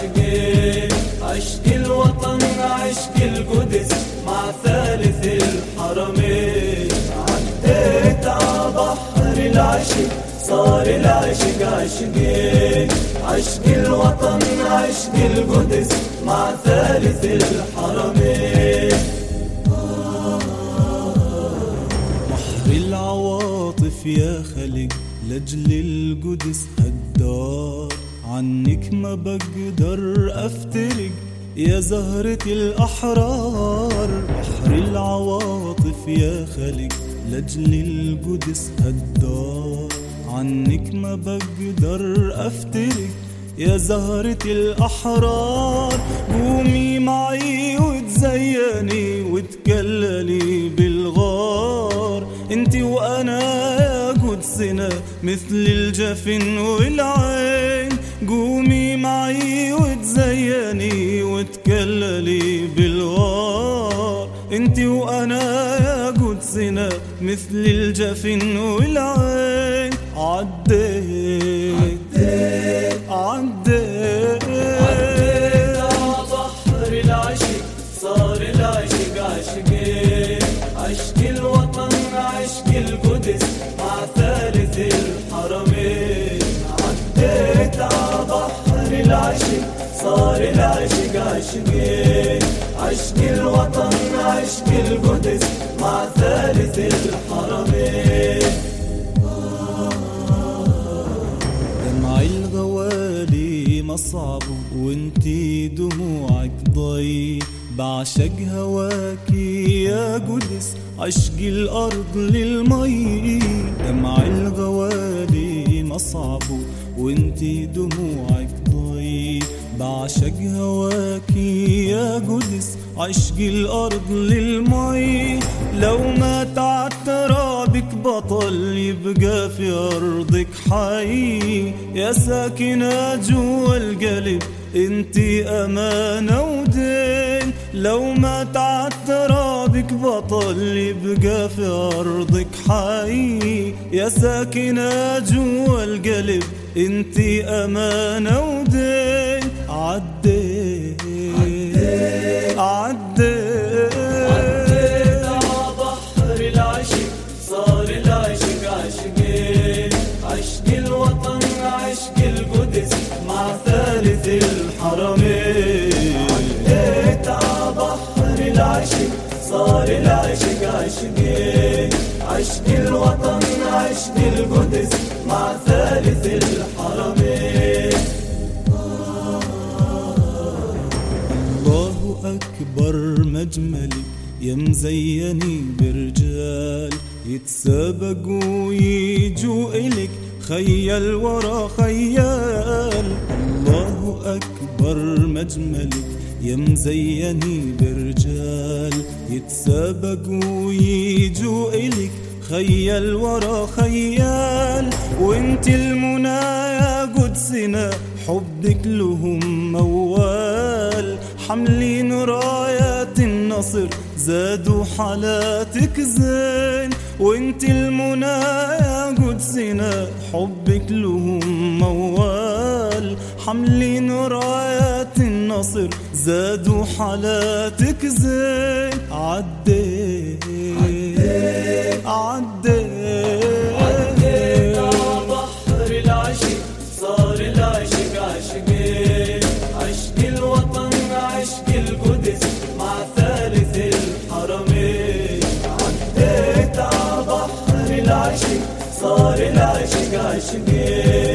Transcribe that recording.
عشقين عشق الوطن عشق القدس مع ثالث الحرمين عديت على بحر العشق صار العشق عشقين عشق الوطن عشق القدس مع ثالث الحرمين بحر العواطف يا خلق لجل القدس عنك ما بقدر أفترق يا زهرة الأحرار. بحر العواطف يا خلق لجل القدس هدار عنك ما بقدر أفترق يا زهرة الأحرار. قومي معي وتزيني وتكللي بالغار. انتي وأنا يا قدسنا مثل الجفن والعين قدسنا مثل الجفن والعين. عديت عديت عديت على بحر العشق صار العشق عشقين عشق الوطن عشق القدس مع ثالث الحرمين عديت على بحر العشق صار العشق عشقين عشق الوطن عشق القدس ثالث الحرمين دمع الغوالي مصعب وانتي دموعك ضي بعشق هواكي يا قدس عشق الأرض للمي دمع الغوالي مصعب وانتي دموعك ضي بعشق هواكي يا قدس عشق الأرض للمي لو ما تعترابك بطل يبقى في أرضك حي. يا ساكنة جوا القلب انتي أمانة ودين. لو ما تعترابك بطل يبقى في أرضك حي. يا ساكنة جوا القلب انتي أمانة ودين. عديت العشق صار العشق عشقين عشق الوطن عشق القدس مع ثالث الحرمين الله أكبر مجملك يا مزيني برجال. يتسابقوا ويجوا إلك خيال ورا خيال. الله أكبر مجملك يا مزيني برجال يتسابقوا ويجوا إلك خيال ورا خيال وانت المنى يا قدسنا حبك لهم موال حملين رايات النصر. زادوا حالاتك زين وانت المنى يا قدسنا حبك لهم موال حملين رايات النصر زادوا حالاتك زين. عديت عديت عديت بحر صار العشق الوطن القدس. مع ثالث عديت بحر صار العشق عشقين